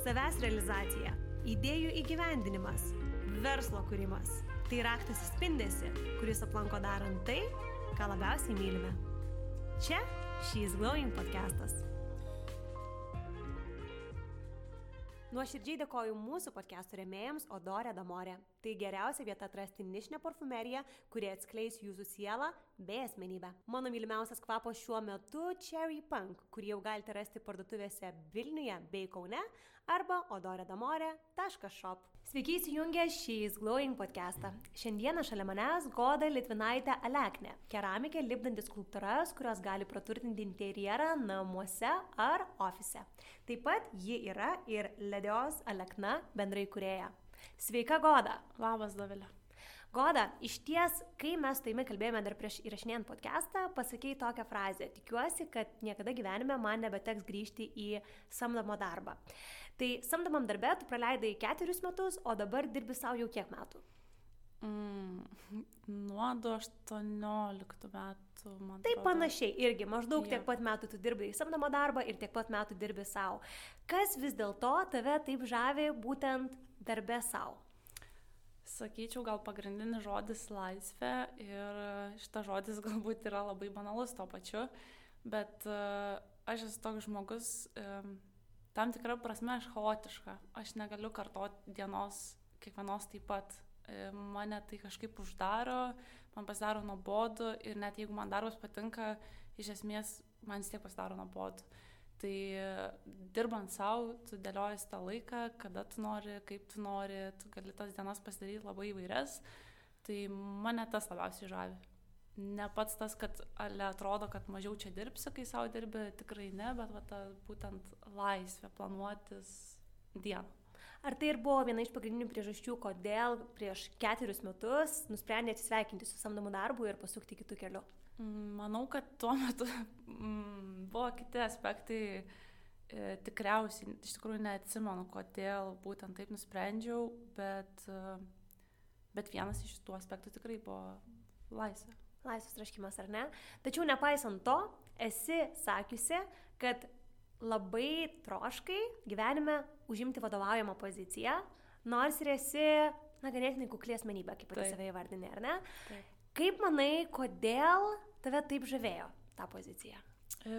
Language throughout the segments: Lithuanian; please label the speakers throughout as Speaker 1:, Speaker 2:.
Speaker 1: savęs realizacija, idėjų įgyvendinimas, verslo kūrimas. Tai raktas į spindesi, kuris aplanko darant tai, ką labiausiai mylime. Čia She's Glowing podcastas. Nuoširdžiai dėkoju mūsų podcastų remėjams Odorė Damorė. Tai geriausia vieta atrasti nišinę parfumeriją, kuri atskleis jūsų sielą bei asmenybę. Mano mylimiausias kvapas šiuo metu Cherry Punk, kurį jau galite rasti parduotuvėse Vilniuje bei Kaune arba odoredamorė.shop. Sveiki įsijungę šį Glowing podcastą. Šiandieną šalia manęs Goda Litvinaitė Aleknė, keramikė lipdantis skulptūras, kurios gali praturtinti interjerą namuose ar ofise. Taip pat ji yra ir Ledijos Alekna bendrai kurėja. Sveika, Goda.
Speaker 2: Labas, Davilė.
Speaker 1: Goda, iš ties, kai mes su taimi kalbėjome dar prieš įrašinėjant podcastą, pasakėjai tokią frazę. Tikiuosi, kad niekada gyvenime man nebeteks grįžti į samdomą darbą. Tai samdomam darbė tu praleidai ketverius metus, o dabar dirbi savo jau kiek metų?
Speaker 2: Mm, nuo 18 metų, man.
Speaker 1: Taip panašiai, irgi maždaug ja. tiek pat metų tu dirbi į samdomą darbą ir tiek pat metų dirbi savo. Kas vis dėlto tave taip žavi būtent darbė savo?
Speaker 2: Sakyčiau, gal pagrindinis žodis laisvė ir šitas žodis galbūt yra labai banalus to pačiu, bet uh, aš esu toks žmogus, um, tam tikrą prasme aš chaotiška, aš negaliu kartoti dienos kiekvienos taip pat E, mane tai kažkaip uždaro, man pasidaro nuobodu ir net jeigu man darbas patinka, iš esmės man vis tiek pasidaro nuobodu. Tai dirbant savo, tu dėliojasi tą laiką, kada tu nori, kaip tu nori, tu gali tas dienas pasidaryti labai įvairias. Tai mane tas labiausiai žavi. Ne pats tas, kad ale atrodo, kad mažiau čia dirbsi, kai savo dirbi, tikrai ne, bet va, ta būtent laisvė planuotis dieną.
Speaker 1: Ar tai ir buvo viena iš pagrindinių priežasčių, kodėl prieš ketverius metus nusprendė atsisveikinti su samdomu darbu ir pasukti kitų kelių?
Speaker 2: Mm, manau, kad tuo metu mm, buvo kiti aspektai. E, tikriausiai, iš tikrųjų neatsimenu, kodėl būtent taip nusprendžiau, bet, e, bet vienas iš tų aspektų tikrai buvo laisvė.
Speaker 1: Laisvės traškimas, ar ne? Tačiau nepaisant to, esi sakiusi, kad labai troškai gyvenime užimti vadovaujamą poziciją, nors ir esi, na, ganėtinai kuklė asmenybė, kaip pati save įvardinė, ar ne? Taip. Kaip manai, kodėl tave taip žavėjo tą poziciją?
Speaker 2: E,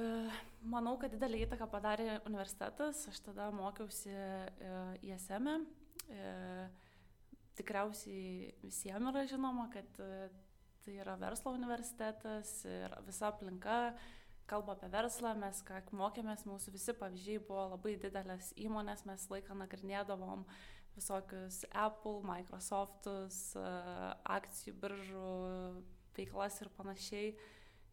Speaker 2: manau, kad didelį įtaką padarė universitetas, aš tada mokiausi ISM. E, e, tikriausiai visiems yra žinoma, kad tai yra verslo universitetas ir visa aplinka kalba apie verslą, mes ką mokėmės, mūsų visi pavyzdžiai buvo labai didelės įmonės, mes laiką nagrinėdavom visokius Apple, Microsoftus, e, akcijų biržų veiklas ir panašiai.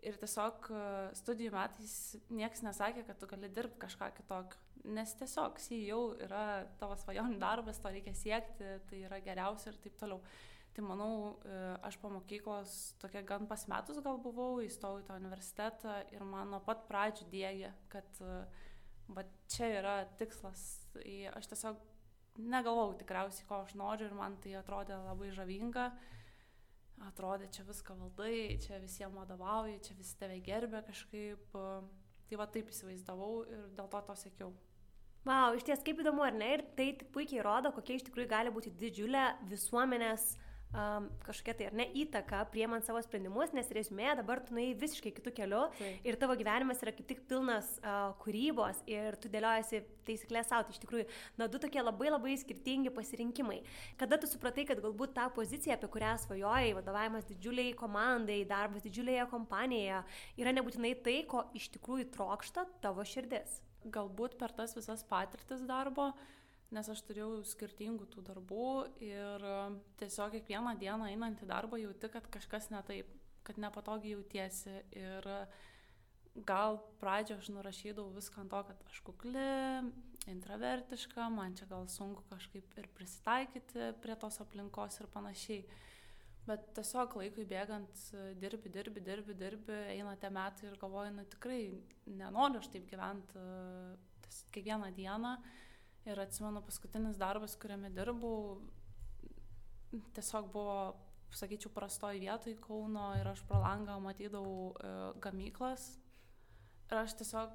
Speaker 2: Ir tiesiog e, studijų metais niekas nesakė, kad tu gali dirbti kažką kitokio. Nes tiesiog CEO yra tavo svajonių darbas, to reikia siekti, tai yra geriausia ir taip toliau. Tai manau, e, aš po mokyklos tokia gan pasmetus gal buvau, įstojau į tą universitetą ir man nuo pat pradžių dėgė, kad e, va, čia yra tikslas. Aš tiesiog negalvau tikriausiai, ko aš noriu ir man tai atrodė labai žavinga. Atrodė, čia viską valdai, čia visiems vadovauji, čia visi tave gerbė kažkaip. Tai va taip įsivaizdavau ir dėl to to sėkiau.
Speaker 1: Wow, iš ties kaip įdomu, ar ne? Ir tai puikiai rodo, kokia iš tikrųjų gali būti didžiulė visuomenės uh, um, kažkokia tai ar ne įtaka priemant savo sprendimus, nes resmė dabar tu nuėjai visiškai kitų kelių tai. ir tavo gyvenimas yra kaip tik pilnas uh, kūrybos ir tu dėliojasi taisyklės savo. Tai iš tikrųjų, na, du tokie labai labai skirtingi pasirinkimai. Kada tu supratai, kad galbūt ta pozicija, apie kurią svajojai, vadovavimas didžiuliai komandai, darbas didžiulėje kompanijoje, yra nebūtinai tai, ko iš tikrųjų trokšta tavo širdis.
Speaker 2: Galbūt per tas visas patirtis darbo uh, nes aš turėjau skirtingų tų darbų ir e, tiesiog kiekvieną dieną einant į darbą jauti, kad kažkas ne taip, kad nepatogiai jautiesi ir e, gal pradžio aš nurašydavau viską ant to, kad aš kukli, intravertiška, man čia gal sunku kažkaip ir prisitaikyti prie tos aplinkos ir panašiai. Bet tiesiog laikui bėgant, e, dirbi, dirbi, dirbi, dirbi, eina tie metai ir galvoju, na tikrai nenoriu aš taip gyventi kiekvieną dieną. Uh, Ir atsimenu, paskutinis darbas, kuriame dirbau, tiesiog buvo, sakyčiau, prastoj vietoj Kauno ir aš pro langą matydavau e, gamyklas. Ir aš tiesiog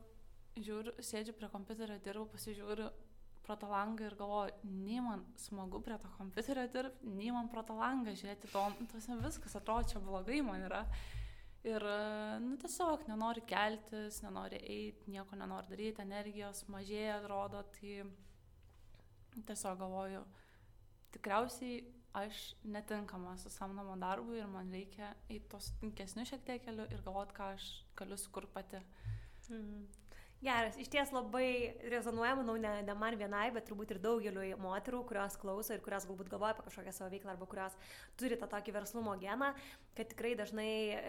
Speaker 2: žiūriu, sėdžiu prie kompiuterio, dirbu, pasižiūriu, pro tą langą ir galvoju, nei man smagu prie to kompiuterio dirbti, nei man pro tą langą žiūrėti, to, tuose viskas atrodo, čia blogai man yra. Ir, nu, tiesiog nenori keltis, nenori eiti, nieko nenori daryti, energijos mažėja, atrodo, tai tiesiog galvoju, tikriausiai aš netinkama su samdomo darbu ir man reikia eiti tos tinkesnių šiek tiek kelių ir galvoti, ką aš galiu sukurti pati.
Speaker 1: Mhm. Geras, iš ties labai rezonuoja, manau, ne, ne man vienai, bet turbūt ir daugeliu moterų, kurios klauso ir kurios galbūt galvoja apie kažkokią savo veiklą arba kurios turi tą tokį verslumo geną, kad tikrai dažnai,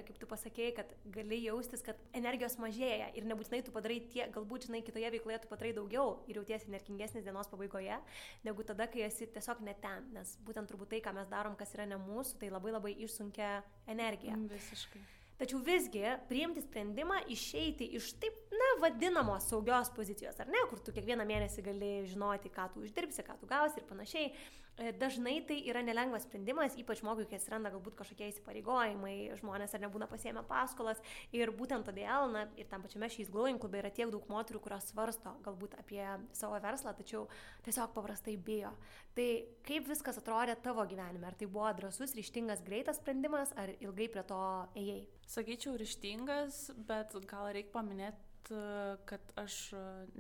Speaker 1: kaip tu pasakėjai, kad gali jaustis, kad energijos mažėja ir nebūtinai tu padarai tie, galbūt, žinai, kitoje veikloje tu padarai daugiau ir jautiesi energingesnis dienos pabaigoje, negu tada, kai esi tiesiog ne ten, nes būtent turbūt tai, ką mes darom, kas yra ne mūsų, tai labai labai išsunkia energiją.
Speaker 2: Visiškai.
Speaker 1: Tačiau visgi priimti sprendimą išeiti iš taip, na, vadinamos saugios pozicijos, ar ne, kur tu kiekvieną mėnesį gali žinoti, ką tu uždirbsi, ką tu gausi ir panašiai, dažnai tai yra nelengvas sprendimas, ypač žmogui, kai atsiranda galbūt kažkokie įsipareigojimai, žmonės ar nebūna pasiemę paskolas. Ir būtent todėl, na, ir tam pačiame šiais glowing klube yra tiek daug moterų, kurios svarsto galbūt apie savo verslą, tačiau tiesiog paprastai bijo. Tai kaip viskas atrodė tavo gyvenime? Ar tai buvo drasus, ryštingas, greitas sprendimas, ar ilgai prie to ėjai?
Speaker 2: Sakyčiau, ryštingas, bet gal reikia paminėti kad aš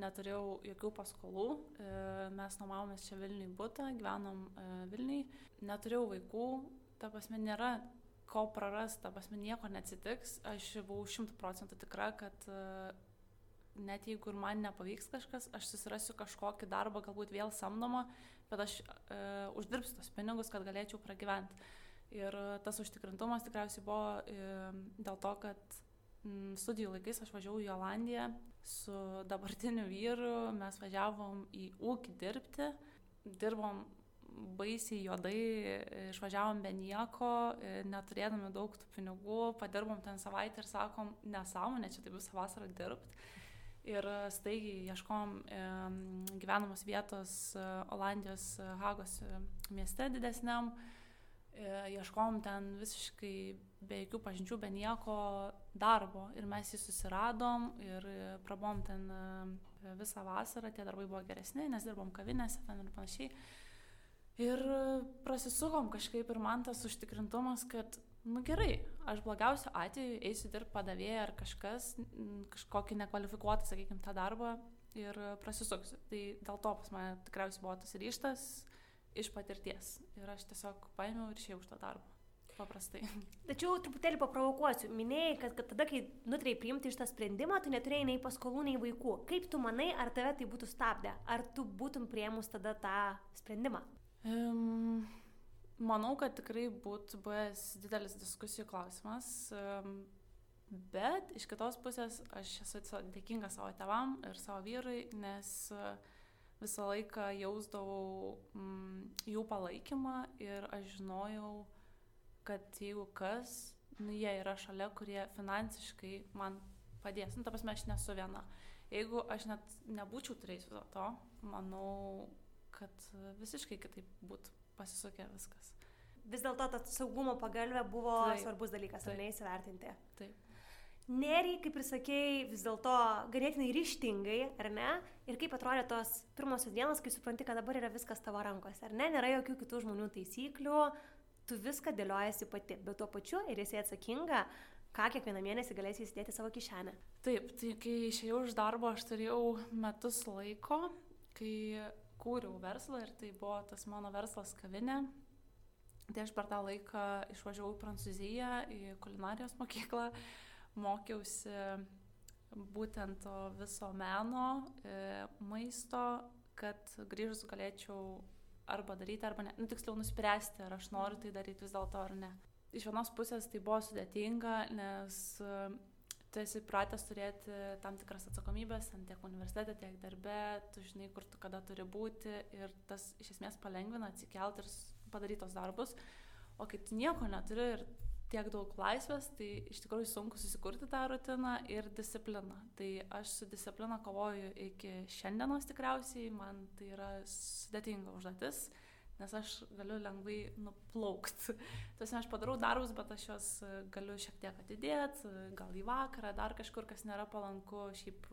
Speaker 2: neturėjau jokių paskolų, e, mes nuomavomės čia Vilniui būtą, gyvenom e, Vilniui, neturėjau vaikų, ta prasme nėra ko prarast, ta prasme nieko neatsitiks, aš buvau šimtų procentų tikra, kad e, net jeigu ir man nepavyks kažkas, aš susirasiu kažkokį darbą, galbūt vėl samdomą, bet aš e, uždirbsiu tos pinigus, kad galėčiau pragyventi. Ir tas užtikrintumas tikriausiai buvo e, dėl to, kad studijų laikais aš važiavau į Olandiją su dabartiniu vyru, mes važiavom į ūkį dirbti, dirbom baisiai juodai, išvažiavom be nieko, neturėdami daug tų pinigų, padirbom ten savaitę ir sakom, nesąmonė, čia taip visą vasarą dirbti. Ir staigiai ieškom gyvenamos vietos Olandijos Hagos e, mieste didesniam, ieškom ten visiškai be jokių pažinčių, be nieko darbo. Ir mes jį susiradom ir prabom ten e, visą vasarą, tie darbai buvo geresni, nes dirbom kavinėse ten ir panašiai. Ir prasisukom kažkaip ir man tas užtikrintumas, kad, nu gerai, aš blogiausiu atveju eisiu dirbti padavėją ar kažkas, kažkokį nekvalifikuotą, sakykime, tą darbą ir prasisuksiu. Tai dėl to pas mane tikriausiai buvo tas ryštas iš patirties. Ir aš tiesiog paėmiau ir išėjau iš to darbo. Paprastai.
Speaker 1: Tačiau truputėlį paprovokuosiu. Minėjai, kad, kad tada, kai nutrei priimti šitą sprendimą, tu neturėjai nei paskolų, nei vaikų. Kaip tu manai, ar tave tai būtų stabdę? Ar tu būtum prieimus tada tą sprendimą?
Speaker 2: Um, manau, kad tikrai būtų buvęs didelis diskusijų klausimas. Um, bet iš kitos pusės aš esu dėkinga savo tevam ir savo vyrui, nes uh, visą laiką jausdavau mm, jų palaikymą ir aš žinojau, kad jeigu kas, nu, jie yra šalia, kurie finansiškai man padės. Nu, ta prasme, aš nesu viena. Jeigu aš net nebūčiau turėjus viso to, manau, kad visiškai kitaip būtų pasisukę viskas.
Speaker 1: Vis dėlto ta saugumo pagalbė buvo taip, svarbus dalykas, ar neįsivertinti.
Speaker 2: Taip.
Speaker 1: Neriai, kaip ir sakėjai, vis dėlto ganėtinai ryštingai, ar ne? Ir kaip atrodė tos pirmosios dienos, kai supranti, kad dabar yra viskas tavo rankose, ar ne? Nėra jokių kitų žmonių taisyklių, tu viską dėliojasi pati, bet tuo pačiu ir esi atsakinga, ką kiekvieną mėnesį galėsi įsidėti savo kišenę.
Speaker 2: Taip, tai kai išėjau iš darbo, aš turėjau metus laiko, kai kūriau verslą ir tai buvo tas mano verslas kavinė. Tai aš per tą laiką išvažiavau į Prancūziją, į kulinarijos mokyklą, mokiausi būtent to viso meno, e, maisto, kad grįžus galėčiau arba daryti, arba ne. Nu, tiksliau nuspręsti, ar aš noriu tai daryti vis dėlto ar ne. Iš vienos pusės tai buvo sudėtinga, nes e, tu esi pratęs turėti tam tikras atsakomybės, tiek universitete, tiek darbe, tu žinai, kur tu kada turi būti ir tas iš esmės palengvina atsikelti ir padaryti tos darbus. O kai tu nieko neturi ir tiek daug laisvės, tai iš tikrųjų sunku susikurti tą rutiną ir discipliną. Tai aš su disciplina kovoju iki šiandienos tikriausiai, man tai yra sudėtinga užduotis, nes aš galiu lengvai nuplaukti. Tiesiog aš padarau darbus, bet aš juos galiu šiek tiek atidėti, gal į vakarą, dar kažkur, kas nėra palanku, šiaip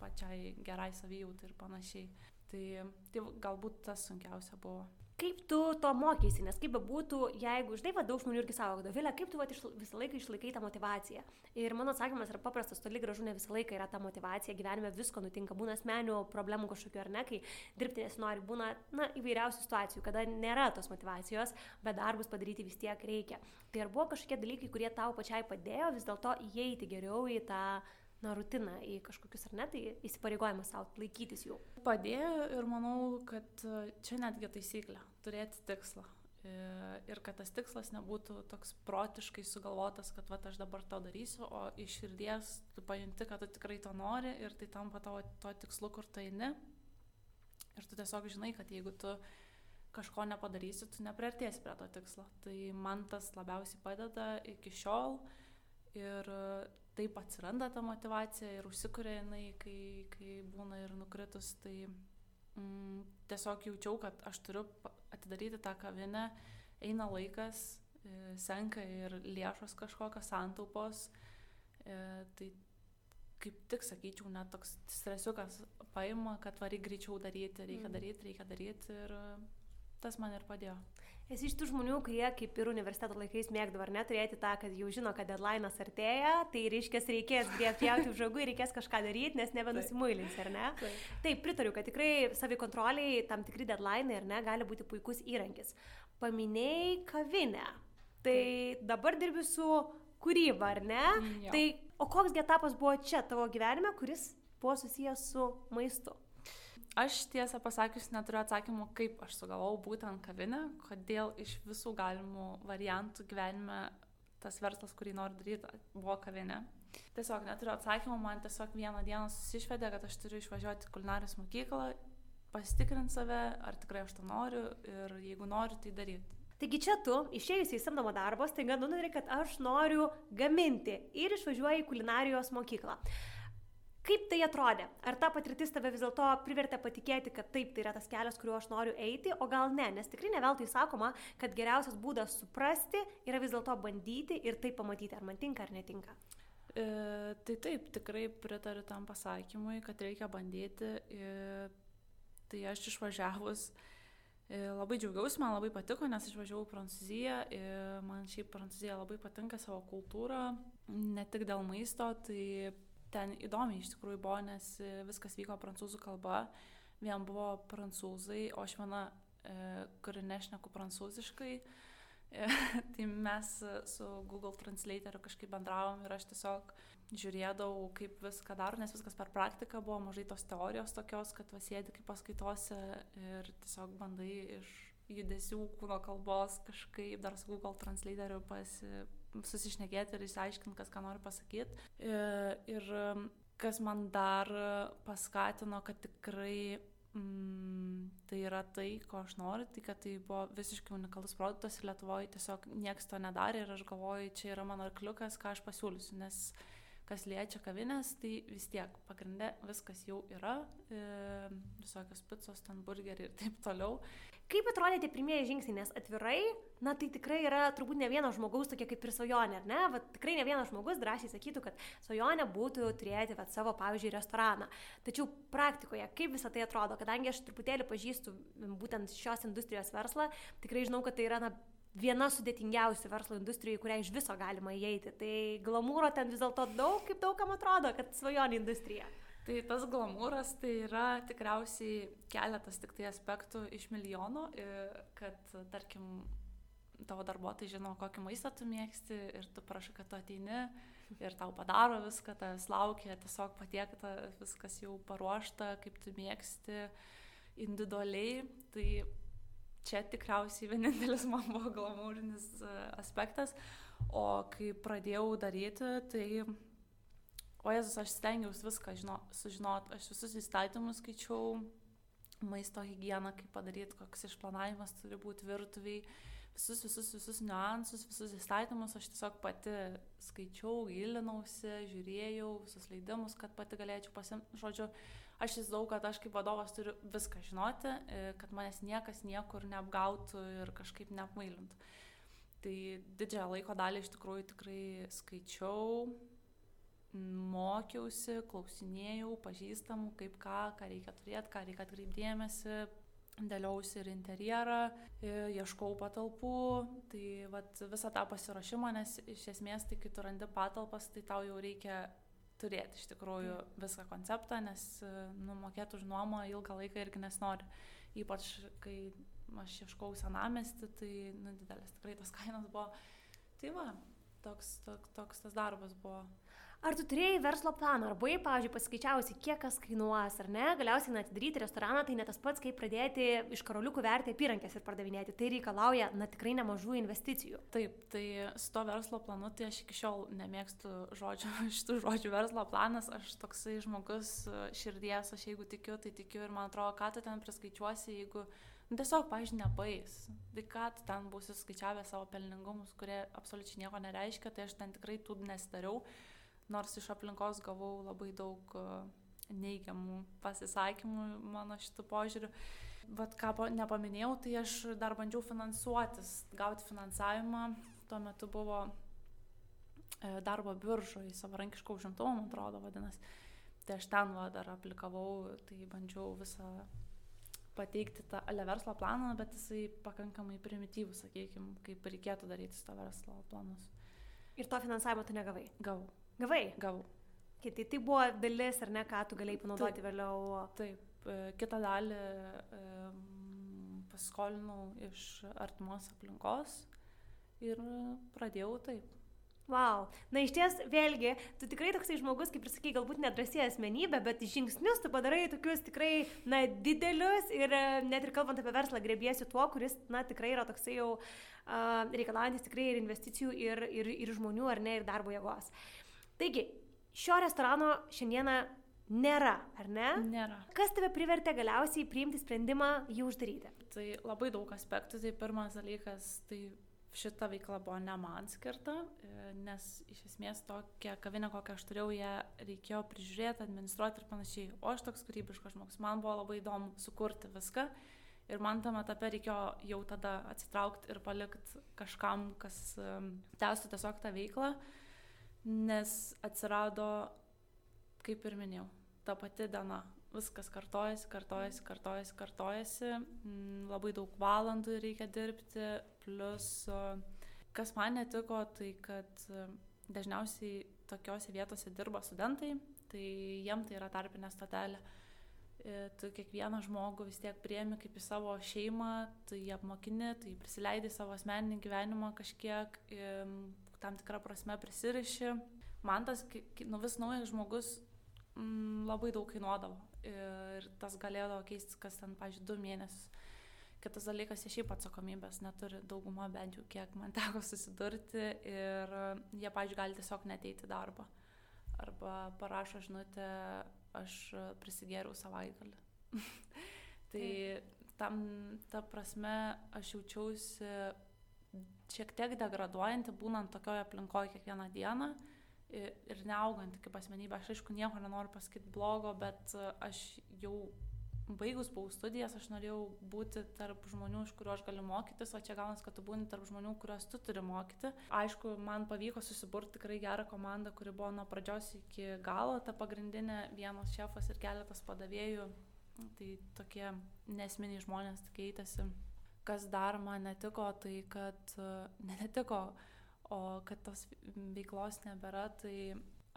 Speaker 2: pačiai gerai savijautai ir panašiai. Tai, tai galbūt tas sunkiausia buvo
Speaker 1: kaip tu to mokysi, nes kaip bebūtų, jeigu, žinai, va, daug žmonių irgi savo, Dovilė, kaip tu va, išla, visą laiką išlaikai tą motivaciją. Ir mano atsakymas yra paprastas, toli gražu ne visą laiką yra ta motivacija, gyvenime visko nutinka, būna asmenių problemų kažkokiu ar ne, kai dirbti nesinori, būna, na, įvairiausių situacijų, kada nėra tos motivacijos, bet darbus padaryti vis tiek reikia. Tai ar buvo kažkokie dalykai, kurie tau pačiai padėjo vis dėlto įeiti geriau į tą na, rutiną, į kažkokius ar ne, tai įsipareigojimus savo laikytis jų.
Speaker 2: Padėjo ir manau, kad čia netgi taisyklė - turėti tikslą. Ir kad tas tikslas nebūtų toks protiškai sugalvotas, kad va aš dabar to darysiu, o iš širdies tu pajunti, kad tu tikrai to nori ir tai tampa tavo to tikslu, kur tu eini. Ir tu tiesiog žinai, kad jeigu tu kažko nepadarysi, tu nepriartėsi prie to tikslo. Tai man tas labiausiai padeda iki šiol. Ir taip atsiranda ta motivacija ir užsikuria jinai, kai, kai būna ir nukritus, tai mm, tiesiog jaučiau, kad aš turiu atidaryti tą kavinę, eina laikas, e, senka ir lėšos kažkokios santaupos, e, tai kaip tik sakyčiau, net toks stresiukas paima, kad varyk greičiau daryti, reikia mm. daryti, reikia daryti ir tas man ir padėjo.
Speaker 1: Esi iš tų žmonių, kurie kaip ir universiteto laikais mėgdavo ar neturėti tą, kad jau žino, kad deadline'as artėja, tai reiškia, reikės griebti už žagų ir reikės kažką daryti, nes nebenusimuilins, ar ne? Taip. Taip, pritariu, kad tikrai savikontroliai tam tikri deadline'ai ar ne gali būti puikus įrankis. Paminėjai kavinę. Tai Taip. dabar dirbi su kūryba, ar ne? Mm, jo. tai o koks etapas buvo čia tavo gyvenime, kuris buvo susijęs su maistu?
Speaker 2: Aš tiesą pasakius neturiu atsakymų, kaip aš sugalvojau būtent kavinę, kodėl iš visų galimų variantų gyvenime tas verslas, kurį noriu daryti, buvo kavinė. Tiesiog neturiu atsakymų, man tiesiog vieną dieną susišvedė, kad aš turiu išvažiuoti į kulinarijos mokyklą, pasitikrinti save, ar tikrai aš to noriu ir jeigu noriu, tai daryti.
Speaker 1: Taigi čia tu, išėjusi į samdomą darbą, staiga nunari, kad aš noriu gaminti ir išvažiuoji į kulinarijos mokyklą. Kaip tai atrodė? Ar ta patirtis tave vis dėlto privertė patikėti, kad taip, tai yra tas kelias, kuriuo aš noriu eiti, o gal ne? Nes tikrai neveltui sakoma, kad geriausias būdas suprasti yra vis dėlto bandyti ir tai pamatyti, ar man tinka ar netinka.
Speaker 2: E, tai taip, tikrai pritariu tam pasakymui, kad reikia bandyti. E, tai aš išvažiavus e, labai džiaugiausi, man labai patiko, nes išvažiavau į Prancūziją. E, man šiaip Prancūzija labai patinka savo kultūrą, ne tik dėl maisto. Tai ten įdomiai iš tikrųjų buvo, nes e, viskas vyko prancūzų kalba, vien buvo prancūzai, o aš viena, e, kuri nešneku prancūziškai, e, tai mes su Google Translatoriu kažkaip bendravom ir aš tiesiog žiūrėdavau, kaip viską daro, nes viskas per praktiką buvo, mažai tos teorijos tokios, kad vasėdi kaip paskaitose ir tiesiog bandai iš judesių, kūno kalbos kažkaip dar su Google Translatoriu pasi, susišnekėti ir išsiaiškinti, kas ką nori pasakyti. Ir, ir kas man dar paskatino, kad tikrai mm, tai yra tai, ko aš noriu, tai kad tai buvo visiškai unikalus produktas ir Lietuvoje tiesiog niekas to nedarė ir aš galvoju, čia yra mano arkliukas, ką aš pasiūlysiu, nes kas liečia kavinės, tai vis tiek pagrindė viskas jau yra, e, visokios picos, ten burgeriai ir taip toliau.
Speaker 1: Kaip atrodė tie pirmieji žingsniai, nes atvirai, na tai tikrai yra turbūt ne vieno žmogaus tokia kaip ir svajonė, ar ne? Vat, tikrai ne vienas žmogus drąsiai sakytų, kad svajonė būtų turėti vat, savo, pavyzdžiui, restoraną. Tačiau praktikoje, kaip visą tai atrodo, kadangi aš truputėlį pažįstu būtent šios industrijos verslą, tikrai žinau, kad tai yra na, viena sudėtingiausių verslo industrijų, kurią iš viso galima įeiti. Tai glamūro ten vis dėlto daug, kaip daugam atrodo, kad svajonių industrija.
Speaker 2: Tai tas glamūras tai yra tikriausiai keletas tik tai aspektų iš milijonų, kad tarkim tavo darbuotojai žino, kokį maistą tu mėgsti ir tu prašai, kad tu ateini ir tau padaro viską, tas laukia, tiesiog patiekta, viskas jau paruošta, kaip tu mėgsti individualiai. Tai čia tikriausiai vienintelis man buvo glamūrinis e, aspektas. O kai pradėjau daryti, tai, o Jezus, aš stengiausi viską žino, sužinot, aš visus įstatymus skaičiau, maisto higieną, kaip padaryti, koks išplanavimas turi būti virtuviai, visus, visus, visus niuansus, visus įstatymus, aš tiesiog pati skaičiau, gilinausi, žiūrėjau visus leidimus, kad pati galėčiau pasimti, žodžiu, aš įsivaizdavau, kad aš kaip vadovas turiu viską žinoti, e, kad manęs niekas niekur neapgautų ir kažkaip neapmailintų. Tai didžiąją laiko dalį iš tikrųjų tikrai skaičiau, mokiausi, klausinėjau pažįstamų, kaip ką, ką reikia turėti, ką reikia atkreipdėmėsi, dėliausi ir interjerą, ieškau patalpų, tai vat, visą tą pasiruošimą, nes iš esmės tai kai tu randi patalpas, tai tau jau reikia turėti iš tikrųjų visą konceptą, nes nu, mokėti už nuomą ilgą laiką irgi nesinori. Ypač kai aš ieškau senamesti, tai nu, didelis tikrai tos kainos buvo. Tai va, toks, toks, toks tas darbas buvo.
Speaker 1: Ar tu turėjai verslo planą, ar buvai, pavyzdžiui, paskaičiavusi, kiek kas kainuos, ar ne? Galiausiai, na, atidaryti restoraną tai ne tas pats, kaip pradėti iš karoliukų verti apyrankės ir pardavinėti. Tai reikalauja, na, tikrai nemažų investicijų.
Speaker 2: Taip, tai su to verslo planu, tai aš iki šiol nemėgstu žodžio, šitų žodžių verslo planas. Aš toksai žmogus širdies, aš jeigu tikiu, tai tikiu ir man atrodo, ką tu ten priskaičiuosi, jeigu nu, tiesiog, pažiūrėjau, nepais. Tai ką tu ten būsi skaičiavę savo pelningumus, kurie absoliučiai nieko nereiškia, tai aš ten tikrai tų nesidariau nors iš aplinkos gavau labai daug e, neigiamų pasisakymų mano šitų požiūrių. Bet ką nepaminėjau, tai aš dar bandžiau finansuotis, gauti finansavimą. Tuo metu buvo e, darbo biržoje, savarankiško užimtumo, man atrodo, vadinasi. Tai aš ten va, dar aplikavau, tai bandžiau visą pateikti tą ale verslo planą, bet jisai pakankamai primityvus, sakykime, kaip reikėtų daryti su to verslo planus.
Speaker 1: Ir to finansavimo tu negavai?
Speaker 2: Gavau.
Speaker 1: Gavai?
Speaker 2: Gavau.
Speaker 1: Kitai tai buvo dalis, ar ne, ką tu galėjai panaudoti taip, vėliau?
Speaker 2: Taip, e, kitą dalį paskolinau iš artimos aplinkos ir pradėjau taip.
Speaker 1: Wow. Na iš ties, vėlgi, tu tikrai toksai žmogus, kaip ir sakai, galbūt nedrasiai asmenybė, bet žingsnius tu padarai tokius tikrai, na, didelius ir net ir kalbant apie verslą, grėbiesi tuo, kuris, na, tikrai yra toksai jau uh, reikalaujantis tikrai ir investicijų, ir, ir, ir žmonių, ar ne, ir darbo jėgos. Uh, Taigi, šio restorano šiandieną nėra, ar ne?
Speaker 2: Nėra.
Speaker 1: Kas tave privertė galiausiai priimti sprendimą jį uždaryti?
Speaker 2: Tai labai daug aspektų. Tai pirmas dalykas, tai šita veikla buvo ne man skirta, e, nes iš esmės tokia kavinė, kokią aš turėjau, ją reikėjo prižiūrėti, administruoti ir panašiai. O aš toks kūrybiškas žmogus, man buvo labai įdomu sukurti viską. Ir man tam etape reikėjo jau tada atsitraukti ir palikti kažkam, kas um, tęstų tiesiog tą veiklą. Uh, nes atsirado, kaip ir minėjau, ta pati diena. Viskas kartojasi, kartojasi, kartojasi, kartojasi, mm, labai daug valandų reikia dirbti, plus kas man netiko, tai kad dažniausiai tokiuose vietose dirba studentai, tai jiem tai yra tarpinė stotelė. E, tu kiekvieną žmogų vis tiek priemi kaip į savo šeimą, tu jį apmokini, tu jį prisileidai savo asmeninį gyvenimą kažkiek, tam tikrą prasme prisiriši. Man tas, nu, vis naujas žmogus m, mm, labai daug kainuodavo ir tas galėdavo keistis kas ten, pažiūrėjau, du mėnesius. Kitas dalykas, jie šiaip atsakomybės neturi dauguma bent jau, kiek man teko susidurti ir jie, pažiūrėjau, gali tiesiog neteiti darbą. Arba parašo žinutę, aš prisigėriau savaitgalį. tai tam, ta prasme, aš jaučiausi šiek tiek degraduojanti, būnant tokioje aplinkoje kiekvieną dieną ir neaugant kaip asmenybė. Aš aišku nieko nenoriu pasakyti blogo, bet aš jau baigus buvau studijas, aš norėjau būti tarp žmonių, iš kuriuo aš galiu mokytis, o čia gaunas, kad tu būni tarp žmonių, kuriuos tu turi mokyti. Aišku, man pavyko susiburti tikrai gerą komandą, kuri buvo nuo pradžios iki galo, ta pagrindinė vienas šefas ir keletas padavėjų. Tai tokie nesminiai žmonės keitėsi kas dar man netiko, tai kad ne netiko, o kad tos veiklos nebėra, tai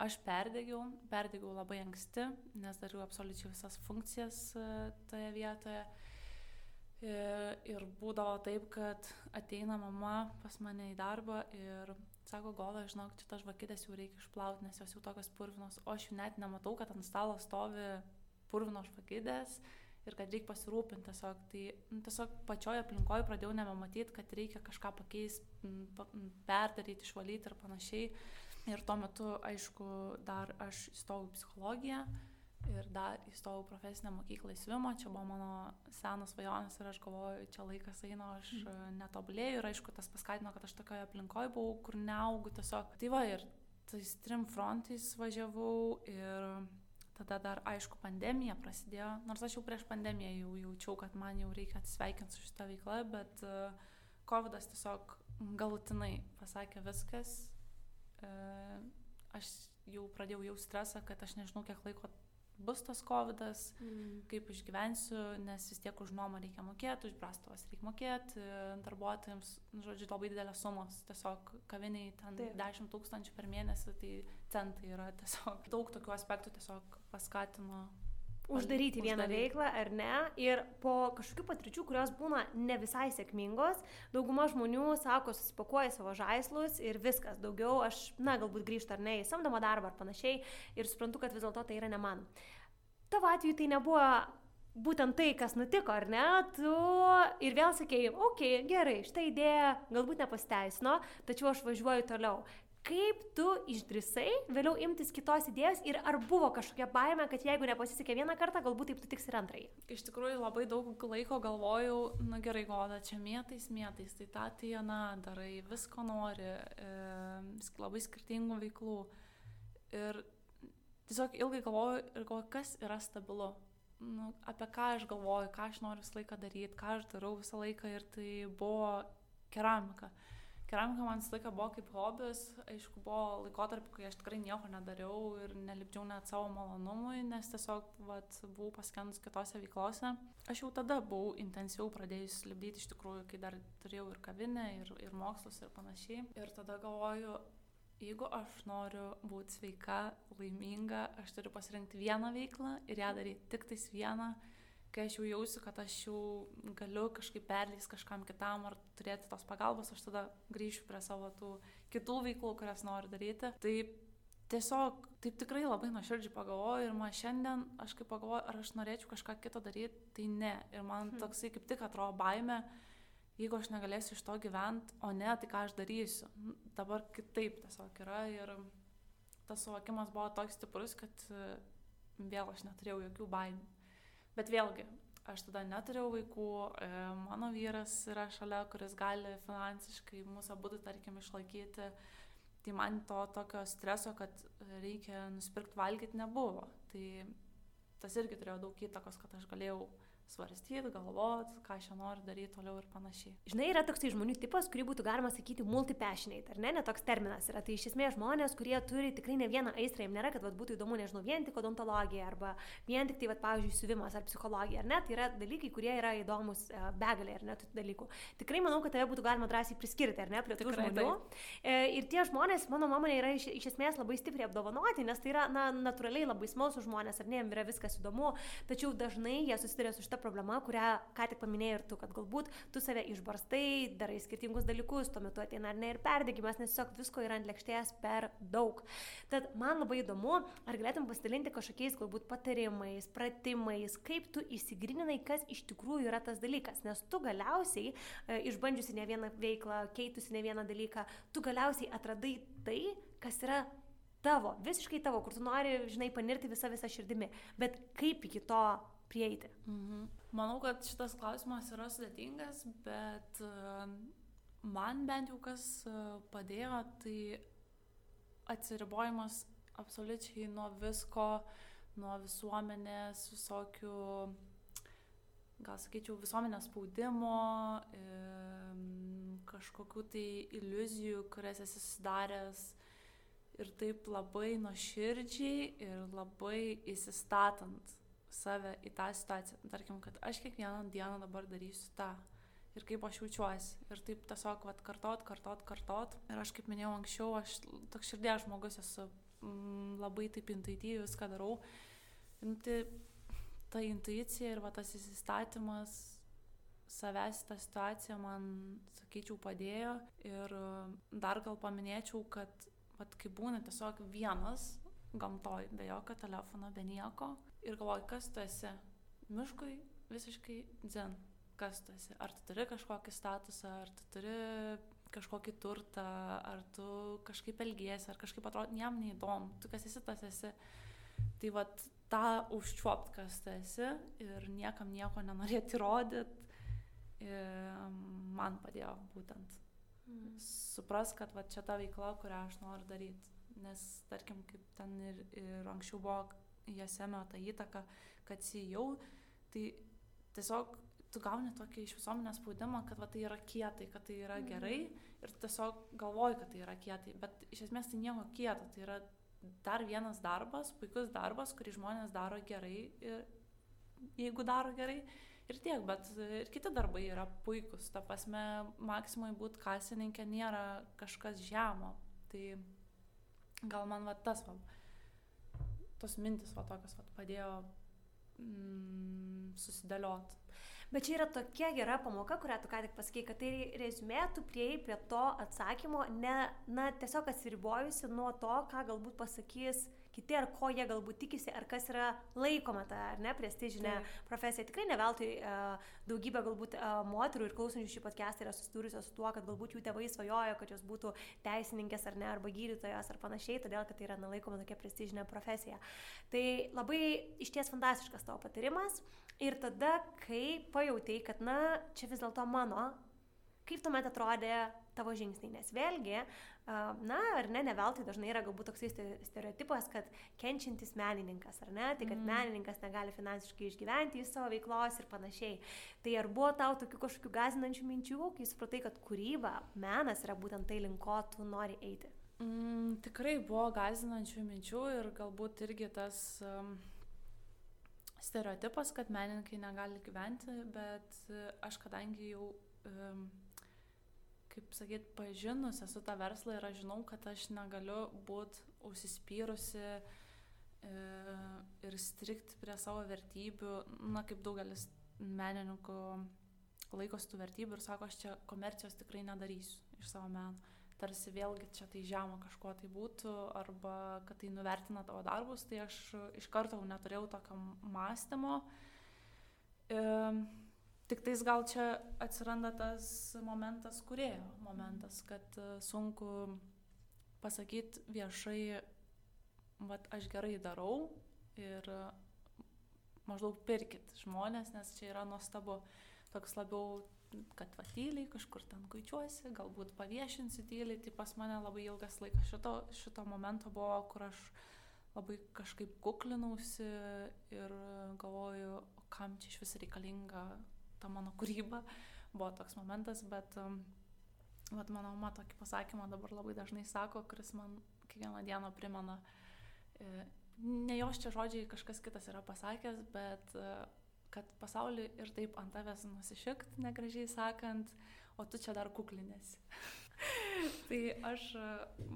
Speaker 2: aš perdegiau, perdegiau labai anksti, nes dariau absoliučiai visas funkcijas e, toje vietoje. E, ir būdavo taip, kad ateina mama pas mane į darbą ir sako, Gola, žinok, čia tas žvakidės jau reikia išplauti, nes jos jau tokios purvinos, o aš jų net nematau, kad ant stalo stovi purvinos žvakidės ir kad reikia pasirūpinti tiesiog. Tai nu, tiesiog pačioje aplinkoje pradėjau nebematyti, kad reikia kažką pakeisti, perdaryti, išvalyti ir panašiai. Ir tuo metu, aišku, dar aš įstojau psichologiją ir dar įstojau profesinę mokyklą į Svimo, čia buvo mano senas svajonės ir aš galvoju, čia laikas eina, aš mm. netobulėjau ir aišku, tas paskatino, kad aš tokioje aplinkoje buvau, kur neaugu tiesiog. Tai va ir tais trim frontais važiavau ir tada dar aišku pandemija prasidėjo, nors aš jau prieš pandemiją jau jaučiau, kad man jau reikia atsisveikinti su šitą veiklą, bet uh, COVID tiesiog galutinai pasakė viskas. Uh, aš jau pradėjau jau stresą, kad aš nežinau, kiek laiko bus tas COVID, mm. kaip išgyvensiu, nes vis tiek už nuomą reikia mokėti, už prastovas reikia mokėti, darbuotojams, nu, žodžiu, labai didelės sumos, tiesiog kaviniai ten Taip. 10 tūkstančių per mėnesį, tai centai yra tiesiog daug tokių aspektų tiesiog paskatino
Speaker 1: uždaryti vieną uždaryti. veiklą ar ne. Ir po kažkokių patirčių, kurios būna ne visai sėkmingos, dauguma žmonių sako, susipakuoja savo žaislus ir viskas. Daugiau aš, na, galbūt grįžtu ar ne į samdomą darbą ar panašiai ir suprantu, kad vis dėlto tai yra ne man. Tavo atveju tai nebuvo būtent tai, kas nutiko, ar ne? Tu ir vėl sakėjai, okei, okay, gerai, šitą idėją galbūt nepasteisino, tačiau aš važiuoju toliau kaip tu išdrisai vėliau imtis kitos idėjos ir ar buvo kažkokia baime, kad jeigu nepasisekė vieną kartą, galbūt taip nutiks ir antrąjį?
Speaker 2: Iš tikrųjų labai daug laiko galvojau, na gerai, goda, čia mėtais, mėtais, tai tą, tai aną darai, visko nori, e, labai skirtingų veiklų. Ir tiesiog ilgai galvoju ir galvoju, kas yra stabilu. Nu, apie ką aš galvoju, ką aš noriu visą laiką daryti, ką aš darau visą laiką ir tai buvo keramika. Mhm keramika man visą laiką buvo kaip hobis, aišku, buvo laikotarpį, kai aš tikrai nieko nedariau ir nelipdžiau net savo malonumui, nes tiesiog vat, buvau paskendus kitose veiklose. Aš jau tada buvau intensyviau pradėjus lipdyti iš tikrųjų, kai dar turėjau ir kavinę, ir, ir mokslus ir panašiai. Ir tada galvoju, jeigu aš noriu būti sveika, laiminga, aš turiu pasirinkti vieną veiklą ir ją daryti tik tais vieną kai aš jau jausiu, kad aš jau galiu kažkaip perleis kažkam kitam ar turėti tos pagalbos, aš tada grįšiu prie savo tų kitų veiklų, kurias noriu daryti. Tai tiesiog taip tikrai labai nuoširdžiai pagalvoju ir man šiandien aš kaip pagalvoju, ar aš norėčiau kažką kito daryti, tai ne. Ir man hmm. toksai kaip tik atrodo baime, jeigu aš negalėsiu iš to gyventi, o ne, tai ką aš darysiu. Nu, dabar kitaip tiesiog yra ir tas suvokimas buvo toks stiprus, kad vėl aš neturėjau jokių baimių. Bet vėlgi, aš tada neturėjau vaikų, e, mano vyras yra šalia, kuris gali finansiškai mūsų abu, tarkim, išlaikyti. Tai man to tokio streso, kad reikia nusipirkti valgyti, nebuvo. Tai tas irgi turėjo daug įtakos, kad aš galėjau svarstyti, galvoti, ką aš noriu daryti toliau ir panašiai.
Speaker 1: Žinai, yra toksai žmonių tipas, kurį būtų galima sakyti multipassionate, ar ne, netoks terminas yra. Tai iš esmės žmonės, kurie turi tikrai ne vieną aistrą, jiems nėra, kad vat, būtų įdomu, nežinau, vien tik odontologija arba vien tik tai, vat, pavyzdžiui, siuvimas ar psichologija, ar ne, tai yra dalykai, kurie yra įdomus e, begalė, ar ne, tų dalykų. Tikrai manau, kad tave būtų galima drąsiai priskirti, ar ne, prie tų žmonių. Tai. Ir tie žmonės, mano nuomonė, yra iš, iš esmės labai stipriai apdovanoti, nes tai yra, na, natūraliai labai smalsų žmonės, ar ne, jiems yra viskas įdomu, tačiau dažnai jie susiduria su šita problema, kurią ką tik paminėjai ir tu, kad galbūt tu save išbarstai, darai skirtingus dalykus, tuo metu ateina ar ne ir perdėgymas, nes tiesiog visko yra ant lėkštės per daug. Tad man labai įdomu, ar galėtum pasidalinti kažkokiais galbūt patarimais, pratimais, kaip tu įsigrininai, kas iš tikrųjų yra tas dalykas, nes tu galiausiai, e, išbandžiusi ne vieną veiklą, keitusi ne vieną dalyką, tu galiausiai atradai tai, kas yra tavo, visiškai tavo, kur tu nori, žinai, panirti visą visą širdimi. Bet kaip iki to prieiti?
Speaker 2: Mhm. Manau, kad šitas klausimas yra sudėtingas, bet e, man bent jau kas e, padėjo, tai atsiribojimas absoliučiai nuo visko, nuo visuomenės, visokių, gal sakyčiau, visuomenės spaudimo, kažkokių tai iliuzijų, kurias esi sudaręs ir taip labai nuoširdžiai ir labai įsistatant save į tą situaciją. Tarkim, kad aš kiekvieną dieną dabar darysiu tą. Ir kaip aš jaučiuosi. Ir taip tiesiog vat, kartot, kartot, kartot. Ir aš kaip minėjau anksčiau, aš toks širdės žmogus esu mm, labai taip intuityviai viską darau. Ir tai, ta intuicija ir va, tas įsistatymas savęs tą situaciją man, sakyčiau, padėjo. Ir dar gal paminėčiau, kad vat, kai būna tiesiog vienas gamtoj, be jokio telefono, be nieko, ir galvoji, kas tu esi. Miškui visiškai dzen. Kas tu esi? Ar tu turi kažkokį statusą, ar tu turi kažkokį turtą, ar tu kažkaip elgiesi, ar kažkaip atrodo, jam neįdomu. Tu kas esi, tas esi. Tai vad tą užčiuopt, kas tu esi ir niekam nieko nenorėti įrodyti, man padėjo būtent. Mm. Supras, kad va čia ta veikla, kurią aš noriu daryti. Nes, tarkim, kaip ten ir, ir anksčiau buvo JSM tą įtaką, kad CEO, tai tiesiog tu gauni tokį iš visuomenės spaudimą, kad va, tai yra kietai, kad tai yra gerai ir tiesiog galvoji, kad tai yra kietai, bet iš esmės tai nieko kieto, tai yra dar vienas darbas, puikus darbas, kurį žmonės daro gerai ir jeigu daro gerai. Ir tiek, bet ir kiti darbai yra puikus. Ta prasme, maksimui būti kasininkė nėra kažkas žemo. Tai gal man va tas va, tos mintis va tokios va padėjo mm, susidėlioti.
Speaker 1: Bet čia yra tokia gera pamoka, kurią tu ką tik pasakei, kad tai rezumė, tu prieėjai prie to atsakymo, ne, na, tiesiog atsiribojusi nuo to, ką galbūt pasakys kiti, ar ko jie galbūt tikisi, ar kas yra laikoma ta, ar ne, prestižinė tai. profesija. Tikrai ne veltui uh, daugybė galbūt uh, moterų ir klausančių šį podcastą yra susidūrusios su tuo, kad galbūt jų tėvai svajojo, kad jos būtų teisininkės ar ne, arba gydytojos ar panašiai, todėl kad tai yra na, laikoma tokia prestižinė profesija. Tai labai iš ties fantastiškas tavo patarimas. Ir tada, kai pajutėjai, kad, na, čia vis dėlto mano, kaip tuomet atrodė tavo žingsniai, nes vėlgi, na, ar ne, ne veltui dažnai yra galbūt toksai stereotipas, kad kenčiantis menininkas, ar ne, tai kad mm. menininkas negali finansiškai išgyventi iš savo veiklos ir panašiai. Tai ar buvo tau tokių kažkokių gazinančių minčių, kai supratai, kad kūryba, menas yra būtent tai, link ko tu nori eiti?
Speaker 2: Mm, tikrai buvo gazinančių minčių ir galbūt irgi tas um, stereotipas, kad menininkai negali gyventi, bet e, aš kadangi jau, kaip sakyt, pažinus esu tą verslą ir aš žinau, kad aš negaliu būti užsispyrusi e, ir strikti prie savo vertybių, na kaip daugelis menininkų laikosi tų vertybių ir sako, aš čia komercijos tikrai nedarysiu iš savo meno tarsi vėlgi čia tai žemo kažko tai būtų arba kad tai nuvertina tavo darbus, tai aš iš karto neturėjau tokio mąstymo. E, tik tais gal čia atsiranda tas momentas, kurėjo momentas, kad e, sunku pasakyti viešai, vad aš gerai darau ir maždaug pirkit žmonės, nes čia yra nuostabu. Toks labiau kad va tyliai kažkur ten kuičiuosi, galbūt paviešinsiu tyliai, tai pas mane labai ilgas laikas šito, šito momento buvo, kur aš labai kažkaip kuklinausi ir galvoju, kam čia iš vis reikalinga ta mano kūryba. Buvo toks momentas, bet um, vat, mano mama tokį pasakymą dabar labai dažnai sako, kuris man kiekvieną dieną primena. E, ne jos čia žodžiai kažkas kitas yra pasakęs, bet kad pasaulį ir taip ant tavęs nusišikt, negražiai sakant, o tu čia dar kuklinėsi. tai aš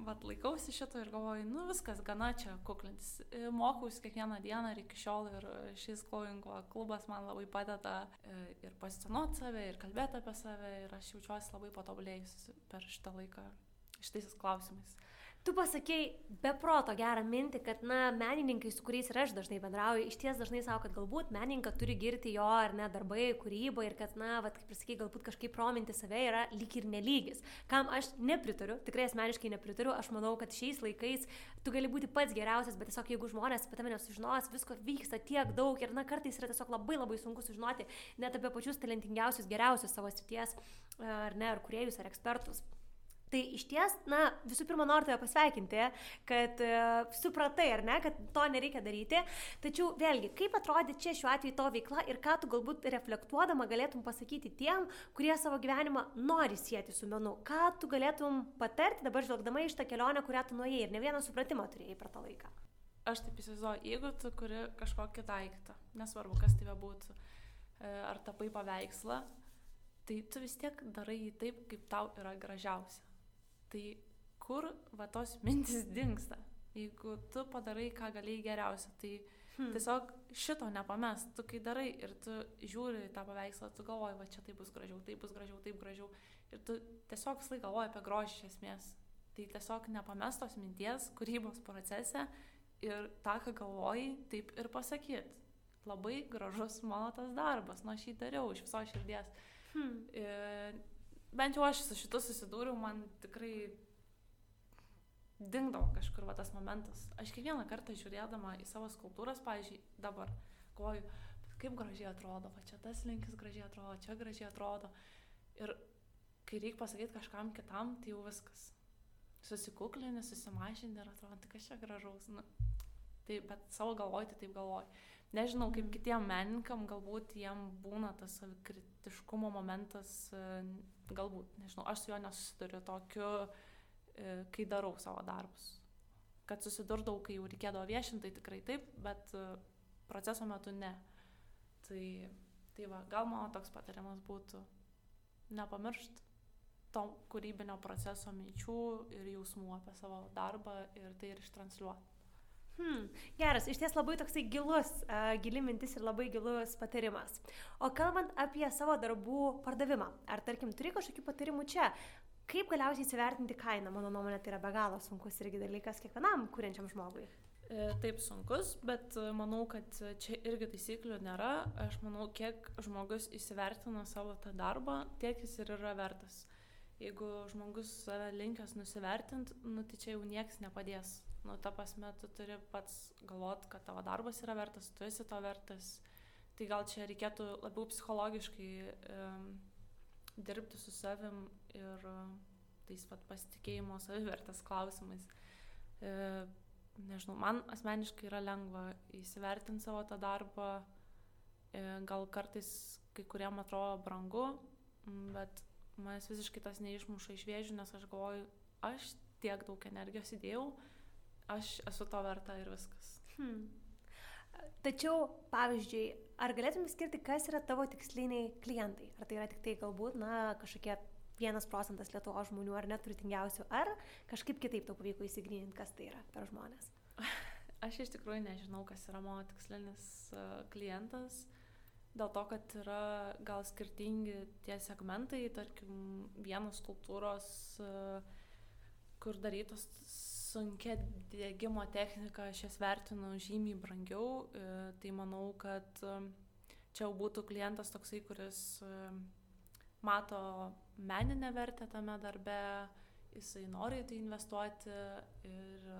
Speaker 2: vat, laikausi šito ir galvoju, nu viskas, gana čia kuklintis. E, mokausi kiekvieną dieną ir iki šiol ir šis Glowingo klubas man labai padeda e, ir pozicionuoti save, ir kalbėti apie save ir aš jaučiuosi labai patobulėjus per šitą laiką šitais klausimais.
Speaker 1: Tu pasakėjai beproto gerą mintį, kad, na, menininkai, su kuriais ir aš dažnai bendrauju, iš ties dažnai savo, kad galbūt menininką turi girti jo ar ne darbai, kūryba ir kad, na, va, kaip ir sakai, galbūt kažkaip prominti save yra lyg ir nelygis. Kam aš nepritariu, tikrai asmeniškai nepritariu, aš manau, kad šiais laikais tu gali būti pats geriausias, bet tiesiog jeigu žmonės apie tave nesužinos, visko vyksta tiek daug ir, na, kartais yra tiesiog labai labai sunku sužinoti net apie pačius talentingiausius, geriausius savo srities, ar ne, ar kuriejus, ar ekspertus. Tai iš ties, na, visų pirma, noriu tave pasveikinti, kad uh, supratai, ar ne, kad to nereikia daryti. Tačiau vėlgi, kaip atrodė čia šiuo atveju to veikla ir ką tu galbūt reflektuodama galėtum pasakyti tiem, kurie savo gyvenimą nori sieti su menu. Ką tu galėtum patarti dabar žvelgdama iš tą kelionę, kurią tu nuėjai ir ne vieną supratimą turėjai per tą laiką.
Speaker 2: Aš taip įsivaizduoju, jeigu tu kuri kažkokį daiktą, nesvarbu, kas tai būtų, e, ar tapai paveikslą, tai tu vis tiek darai jį taip, kaip tau yra gražiausia Tai kur va tos mintis dinksta? Jeigu tu padarai, ką galėjai geriausia, tai hmm. tiesiog šito nepames. Tu kai darai ir tu žiūri tą paveikslą, tu galvoji, va čia tai bus gražiau, tai bus gražiau, taip gražiau. Ir tu tiesiog visą laiką galvoji apie grožį iš esmės. Tai tiesiog nepamestos minties kūrybos procese ir tą, ką galvoji, taip ir pasakyti. Labai gražus mano tas darbas, nu aš jį dariau iš viso širdies. Hmm. Bent jau aš su šitu susidūriau, man tikrai dingdavo kažkur va tas momentas. Aš kiekvieną kartą žiūrėdama į savo skulptūras, pavyzdžiui, dabar koju, kaip gražiai atrodo, va čia tas linkis gražiai atrodo, čia gražiai atrodo. Ir kai reikia pasakyti kažkam kitam, tai jau viskas. Susikuklini, susimažinti ir atrodo, tai kas čia gražaus. Nu, Tai, bet savo galvoj tai taip galvoj. Nežinau, kaip kitiem menininkam, galbūt jiem būna tas savikritiškumo momentas, galbūt, nežinau, aš su juo nesusiduriu tokiu, e, kai darau savo darbus. Kad susidurdavau, kai jau reikėdavo viešinti, tai tikrai taip, bet e, proceso metu ne. Tai, tai va, gal mano toks patarimas būtų nepamiršti to kūrybinio proceso minčių ir jausmų apie savo darbą ir tai ir ištransliuoti.
Speaker 1: Hmm, geras, iš ties labai toksai gilus, uh, gili mintis ir labai gilus patarimas. O kalbant apie savo darbų pardavimą, ar tarkim turi kažkokių patarimų čia, kaip galiausiai įsivertinti kainą, mano nuomonė, tai yra be galo sunkus irgi dalykas kiekvienam kuriančiam žmogui.
Speaker 2: E, Taip sunkus, bet e, manau, kad čia irgi taisyklių nėra. Aš manau, kiek žmogus įsivertina savo tą darbą, tiek jis ir yra vertas. Jeigu žmogus save linkęs nusivertinti, nu, tai čia jau nieks nepadės. Nu, ta prasme, tu turi pats galvot, kad tavo darbas yra vertas, tu esi to vertas. Tai gal čia reikėtų labiau psichologiškai um, dirbti su savim ir uh, tais pat pasitikėjimo savivertės klausimais. E, nežinau, man asmeniškai yra lengva įsivertinti savo tą darbą, e, gal kartais kai kuriem atrodo brangu, bet manęs visiškai tas neišmuša iš vėžių, nes aš galvoju, aš tiek daug energijos įdėjau, aš esu to verta ir viskas.
Speaker 1: Hmm. Tačiau, pavyzdžiui, ar galėtum skirti, kas yra tavo tiksliniai klientai? Ar tai yra tik tai galbūt, na, kažkokie vienas procentas Lietuvo žmonių ar neturtingiausių, ar kažkaip kitaip tau pavyko įsigryninti, kas tai yra per žmonės?
Speaker 2: Aš iš tikrųjų nežinau, kas yra mano tikslinis uh, klientas, dėl to, kad yra gal skirtingi tie segmentai, tarkim, vienos kultūros, uh, kur darytos sunkia dėgymo technika, aš jas vertinu žymiai brangiau, uh, tai manau, kad uh, čia jau būtų klientas toksai, kuris uh, mato meninę vertę tame darbe, jisai nori į tai investuoti ir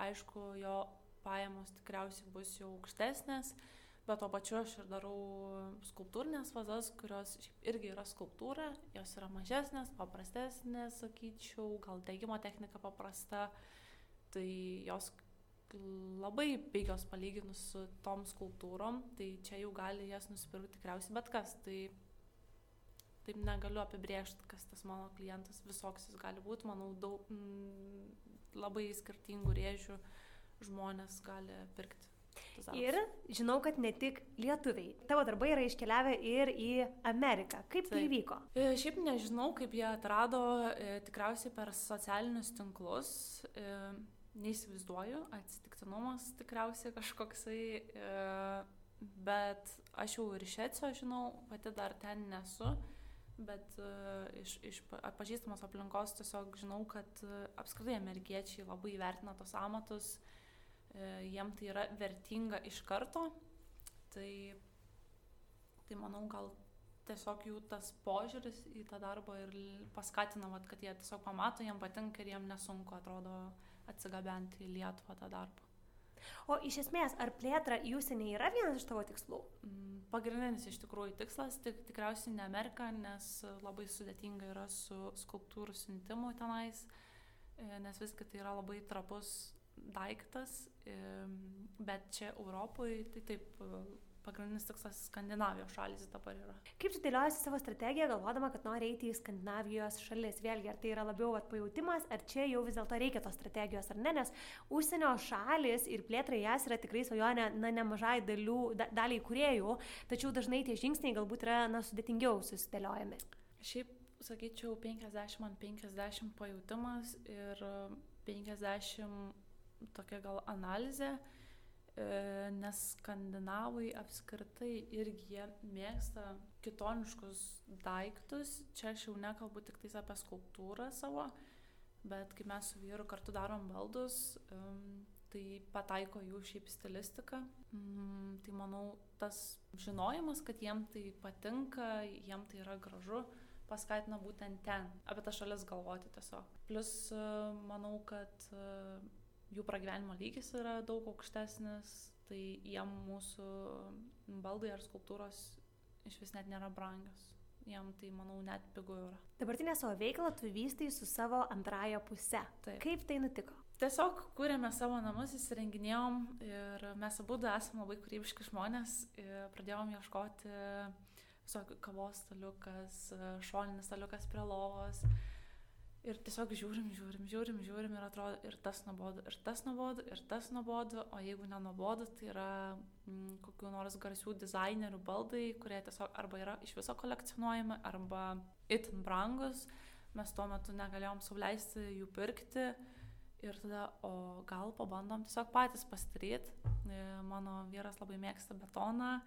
Speaker 2: aišku, jo pajamos tikriausiai bus jau aukštesnės, bet to pačiu aš ir darau skulptūrinės vazas, kurios irgi yra skulptūra, jos yra mažesnės, paprastesnės, sakyčiau, gal degimo technika paprasta, tai jos labai pigios palyginus su tom skulptūrom, tai čia jau gali jas nusipirkti tikriausiai bet kas. Tai taip negaliu apibriežti, kas tas mano klientas, visoks jis gali būti, manau, daug, mm, labai skirtingų rėžių žmonės gali pirkti. Darbus.
Speaker 1: Ir žinau, kad ne tik lietuviai. Tavo darbai yra iškeliavę ir į Ameriką. Kaip tai įvyko?
Speaker 2: E, Šiaip nežinau, kaip jie atrado, e, tikriausiai per socialinius tinklus. E, neįsivaizduoju, atsitiktinumas tikriausiai kažkoksai, bet aš jau ir iš Ecio žinau, pati dar ten nesu, bet e, iš, iš pa- pažįstamos aplinkos tiesiog žinau, kad e, apskritai amerikiečiai labai vertina tos amatus, jiem tai yra vertinga iš karto, tai, tai manau gal tiesiog jų tas požiūris į tą darbą ir paskatina, vat, kad jie tiesiog pamato, jiem patinka ir jiem nesunku atrodo atsigabenti į Lietuvą tą darbą.
Speaker 1: O iš esmės, ar plėtra į užsienį yra vienas iš tavo tikslų?
Speaker 2: Mm, Pagrindinis iš tikrųjų tikslas tik, tikriausiai ne Amerika, nes labai sudėtinga yra su skulptūrų siuntimu tenais, e, nes visgi tai yra labai trapus daiktas, bet čia Europoje tai taip pagrindinis tikslas Skandinavijos šalis dabar yra.
Speaker 1: Kaip tu dėliojasi savo strategiją, galvodama, kad nori eiti į Skandinavijos šalis? Vėlgi, ar tai yra labiau vat, pajūtimas, ar čia jau vis dėlto reikia tos strategijos, ar ne? Nes užsienio šalis ir plėtrai jas yra tikrai svajonė, na, nemažai dalių, da, daliai kuriejų, tačiau dažnai tie žingsniai galbūt yra, na, sudėtingiau susidėliojami.
Speaker 2: Šiaip sakyčiau 50 ant 50 pajūtimas ir 50 tokia gal analizė, e, nes skandinavai apskritai irgi jie mėgsta kitoniškus daiktus. Čia aš jau nekalbu tik tais apie skulptūrą savo, bet kai mes su vyru kartu darom baldus, tai pataiko jų šiaip stilistiką. Mm, Tai manau, tas žinojimas, kad jiem tai patinka, jiem tai yra gražu, paskatina būtent ten, apie tą šalis galvoti tiesiog. Plus, e, manau, kad e, jų pragyvenimo lygis yra daug aukštesnis, tai jiem mūsų baldai ar skulptūros iš vis net nėra brangios. Jiem tai, manau, net pigu yra.
Speaker 1: Dabartinę savo veiklą tu vystai su savo antraja puse.
Speaker 2: Taip.
Speaker 1: Kaip tai nutiko?
Speaker 2: tiesiog kūrėme savo namus, įsirenginėjom ir mes abu esame labai kūrybiški žmonės. Pradėjom ieškoti visokių kavos staliukas, šoninis staliukas prie lovos. Ir tiesiog žiūrim, žiūrim, žiūrim, žiūrim ir atrodo ir tas nuobodu, ir tas nuobodu, ir tas nuobodu, o jeigu nenuobodu, tai yra mm, kokiu nors garsių dizainerių baldai, kurie tiesiog arba yra iš viso kolekcionuojami, arba itin brangus, mes tuo metu negalėjom sauliaisti jų pirkti. Ir tada, o gal pabandom tiesiog patys pasidaryti. E, mano vyras labai mėgsta betoną,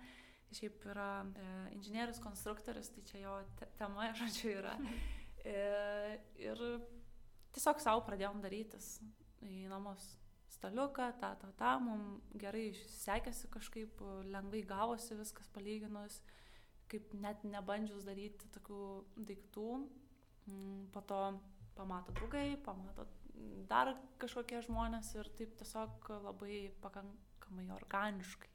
Speaker 2: šiaip yra e, inžinierius, konstruktorius, tai čia jo te tema, žodžiu, yra. E, ir tiesiog savo pradėjom darytis į namus staliuką, tą, tą, tą, mums gerai sekėsi kažkaip, lengvai gavosi viskas palyginus, kaip net nebandžius daryti tokių daiktų. Mm, po to pamato draugai, pamato dar kažkokie žmonės ir taip tiesiog labai pakankamai organiškai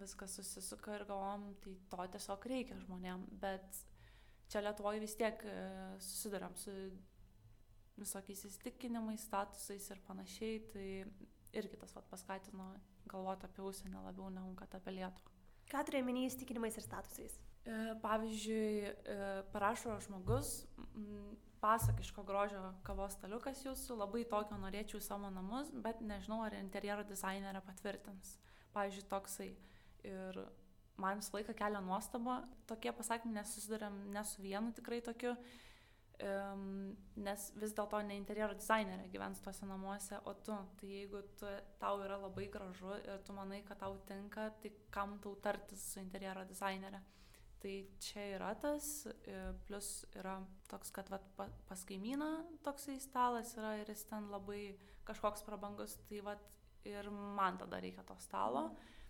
Speaker 2: viskas susisuka ir galvom, tai to tiesiog reikia žmonėm, bet čia Lietuvoje vis tiek e, susidurėm su visokiais įsitikinimais, statusais ir panašiai, tai irgi tas vat, paskatino galvoti apie užsienį labiau negu kad apie Lietuvą.
Speaker 1: Ką turėjai minį įsitikinimais ir statusais?
Speaker 2: E, pavyzdžiui, e, parašo žmogus, pasakiško grožio kavos staliukas jūsų, labai tokio norėčiau į savo namus, bet nežinau, ar interjero dizainerė patvirtins. Pavyzdžiui, toksai. Ir man visą laiką kelia nuostaba, tokie pasakymai nesusidurėm ne su vienu tikrai tokiu, um, nes vis dėlto ne interjero dizainerė gyvens tuose namuose, o tu, tai jeigu tu, tau yra labai gražu ir tu manai, kad tau tinka, tai kam tau tartis su interjero dizainerė. Tai čia yra tas, e, plus yra toks, kad vat, pas kaimyną toksai stalas yra ir jis ten labai kažkoks prabangus, tai vat, ir man tada reikia to stalo. Mm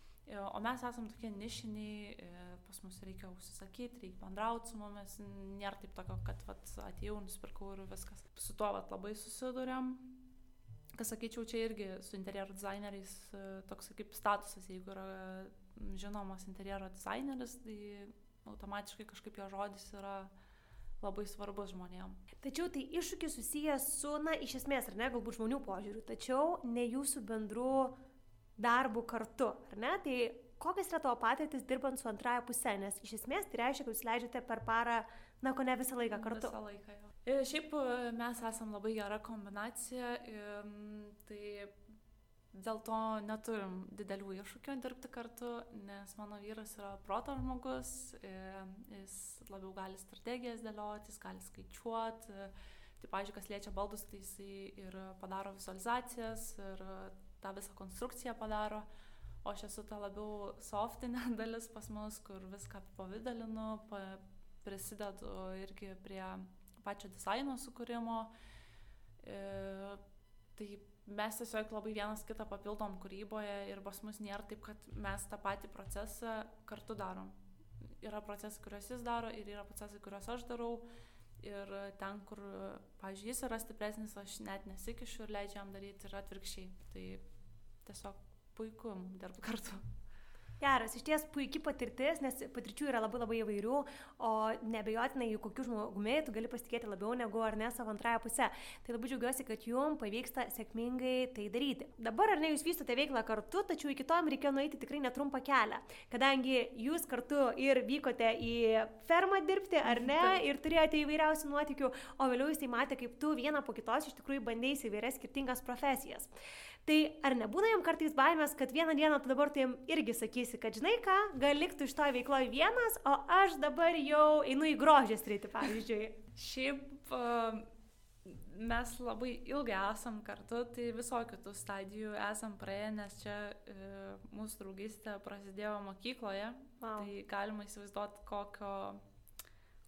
Speaker 2: o mes esam tokie nišiniai, e, pas mus reikia užsisakyti, reikia bendrauti su mumis, nėra taip tokio, kad vat, atėjau, nusipirkau ir viskas. Su tuo vat, labai susidurėm. Kas sakyčiau, čia irgi su interjero dizaineriais e, toks kaip statusas, jeigu yra žinomas interjero dizaineris, tai automatiškai kažkaip jo žodis yra labai svarbus žmonėm.
Speaker 1: Tačiau tai iššūkis susijęs su, na, iš esmės, ar ne, galbūt žmonių požiūriu, tačiau ne jūsų bendru darbu kartu, ar ne? Tai kokias yra tavo patirtis dirbant su antraja pusė, nes iš esmės tai reiškia, kad jūs leidžiate per parą, na, ko ne visą laiką kartu.
Speaker 2: Visą laiką jau. Ir e, šiaip e, mes esam labai gera kombinacija, ir, tai dėl to neturim didelių iššūkių dirbti kartu, nes mano vyras yra proto žmogus, e, jis labiau gali strategijas dėlioti, jis gali skaičiuoti. Tai, pažiūrėjau, kas liečia baldus, tai jisai ir padaro vizualizacijas, ir tą visą konstrukciją padaro, o aš esu ta labiau softinė dalis pas mus, kur viską pavydalinu, pa, prisidedu irgi prie pačio dizaino sukūrimo. E, tai mes tiesiog labai vienas kitą papildom kūryboje ir pas mus nėra taip, kad mes tą patį procesą kartu darom. Yra procesai, kuriuos jis daro ir yra procesai, kuriuos aš darau. Ir ten, kur, pažiūrėjau, jis yra stipresnis, aš net nesikišiu ir leidžiu jam daryti ir atvirkščiai. Tai tiesiog puiku dirbti kartu.
Speaker 1: Geras, iš ties puikiai patirtis, nes patirčių yra labai labai įvairių, o nebejotinai, jų kokiu žmogumi tu gali pasitikėti labiau negu ar ne savo antrąją pusę. Tai labai džiaugiuosi, kad jums pavyksta sėkmingai tai daryti. Dabar ar ne jūs vystote veiklą kartu, tačiau iki to jums reikėjo nueiti tikrai netrumpą kelią, kadangi jūs kartu ir vykote į fermą dirbti, ar ne, ir turėjote įvairiausių nuotikių, o vėliau jūs tai matė, kaip tu vieną po kitos iš tikrųjų bandėjai įvairias skirtingas profesijas. Tai ar nebūna jam kartais baimės, kad vieną dieną tu dabar tai jam irgi sakysi, kad žinai ką, gal liktų iš to veikloje vienas, o aš dabar jau einu į grožės rytį, pavyzdžiui.
Speaker 2: Šiaip mes labai ilgai esam kartu, tai visokių tų stadijų esam praėję, nes čia e, mūsų draugystė prasidėjo mokykloje, wow. tai galima įsivaizduoti, kokio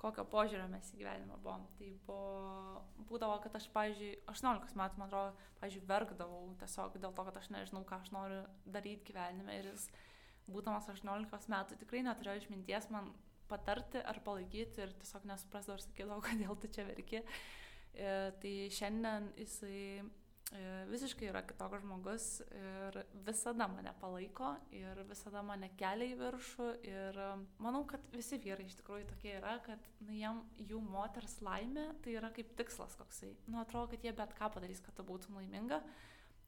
Speaker 2: kokio požiūrio mes į gyvenimą buvom. Tai buvo, būdavo, kad aš, pavyzdžiui, 18 metų, man atrodo, pavyzdžiui, verkdavau tiesiog dėl to, kad aš nežinau, ką aš noriu daryti gyvenime. Ir jis, būdamas 18 metų, tikrai neturėjo išminties man patarti ar palaikyti ir tiesiog nesuprasdavau ir sakydavau, kodėl tu čia verki. E, tai šiandien jisai visiškai yra kitoks žmogus ir visada mane palaiko ir visada mane kelia į viršų ir e, manau, kad visi vyrai iš tikrųjų tokie yra, kad nu, jam jų moters laimė tai yra kaip tikslas koksai. Nu, atrodo, kad jie bet ką padarys, kad tu būtum laiminga.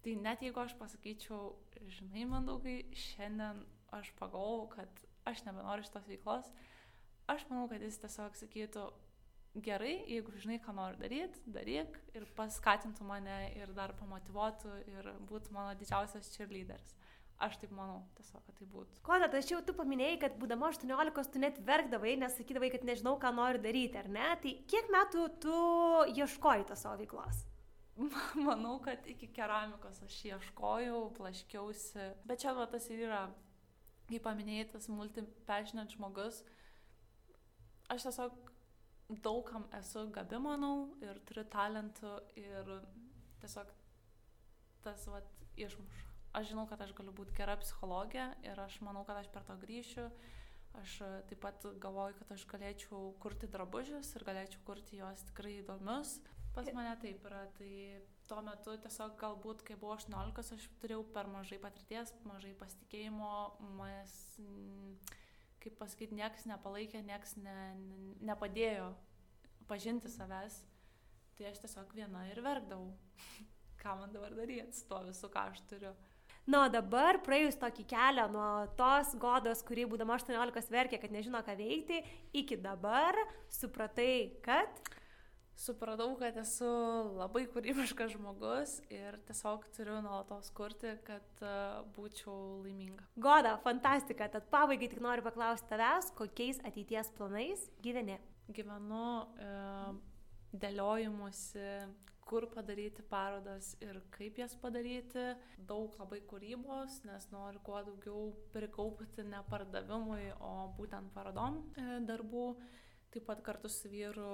Speaker 2: Tai net jeigu aš pasakyčiau, žinai, mandaugai, šiandien aš pagalvojau, kad aš nebenoriu šitos veiklos, aš manau, kad jis tiesiog sakytų, gerai, jeigu žinai, ką nori daryti, daryk ir paskatintų mane ir dar pamotivuotų ir būtų mano didžiausias cheerleaderis. Aš taip manau, tiesiog, kad tai būtų.
Speaker 1: Koda, tačiau tu paminėjai, kad būdama 18 tu net verkdavai, nes sakydavai, kad nežinau, ką noriu daryti, ar ne? Tai kiek metų tu ieškoji tos savo veiklos?
Speaker 2: Manau, kad iki keramikos aš ieškojau, plaškiausi, bet čia va tas ir yra, kaip paminėjai, tas multipešinant žmogus, aš tiesiog daugam esu gabi, manau, ir turiu talentų ir tiesiog tas vat išmuša. Aš žinau, kad aš galiu būti gera psichologė ir aš manau, kad aš per to grįšiu. Aš taip pat galvoju, kad aš galėčiau kurti drabužius ir galėčiau kurti juos tikrai įdomius. Pas mane taip yra, tai tuo metu tiesiog galbūt, kai buvau 18, aš turėjau per mažai patirties, mažai pasitikėjimo, mas... Mm, kaip pasakyti, nieks nepalaikė, nieks ne, ne, nepadėjo pažinti savęs, tai aš tiesiog viena ir verkdavau. ką man dabar daryti su tuo visu, ką aš turiu.
Speaker 1: Na, o dabar praėjus tokį kelią nuo tos godos, kuri būdama 18 verkė, kad nežino, ką veikti, iki dabar supratai, kad
Speaker 2: supratau, kad esu labai kūrybiškas žmogus ir tiesiog turiu nuolatos kurti, kad uh, būčiau laiminga.
Speaker 1: Goda, fantastika. Tad pabaigai tik noriu paklausti tavęs, kokiais ateities planais gyveni.
Speaker 2: Gyvenu uh, dėliojimusi, kur padaryti parodas ir kaip jas padaryti. Daug labai kūrybos, nes noriu kuo daugiau prikaupti ne pardavimui, o būtent parodom uh, darbų. Taip pat kartu su vyru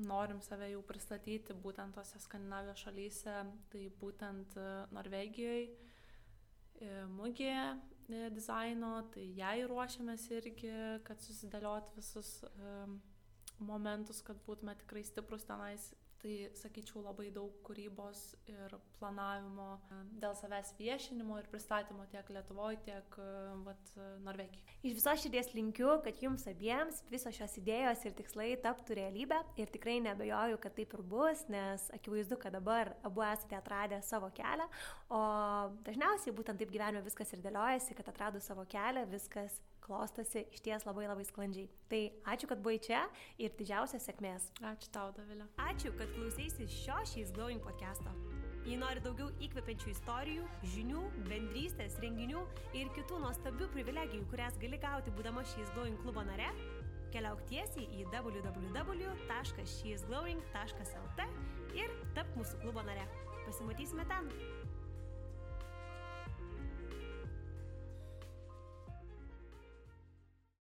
Speaker 2: norim save jau pristatyti būtent tose Skandinavijos šalyse, tai būtent e, Norvegijoje, mugėje e, dizaino, tai jai ruošiamės irgi, kad susidėliot visus e, momentus, kad būtume tikrai stiprus tenais tai sakyčiau labai daug kūrybos ir planavimo e, dėl savęs viešinimo ir pristatymo tiek Lietuvoje, tiek e, vat, Norvegijoje.
Speaker 1: Iš viso širdies linkiu, kad jums abiems visos šios idėjos ir tikslai taptų realybę ir tikrai nebejoju, kad taip ir bus, nes akivaizdu, kad dabar abu esate atradę savo kelią, o dažniausiai būtent taip gyvenime viskas ir dėliojasi, kad atradus savo kelią viskas klostosi iš ties labai labai sklandžiai. Tai ačiū, kad buvai čia ir didžiausios sėkmės.
Speaker 2: Ačiū tau, Davilė.
Speaker 1: Ačiū, kad klausysi šio šiais Glowing podcast'o. Jei nori daugiau įkvepiančių istorijų, žinių, bendrystės, renginių ir kitų nuostabių privilegijų, kurias gali gauti būdama šiais Glowing klubo nare, keliauk tiesiai į www.sheisglowing.lt ir tap mūsų klubo nare. Pasimatysime ten.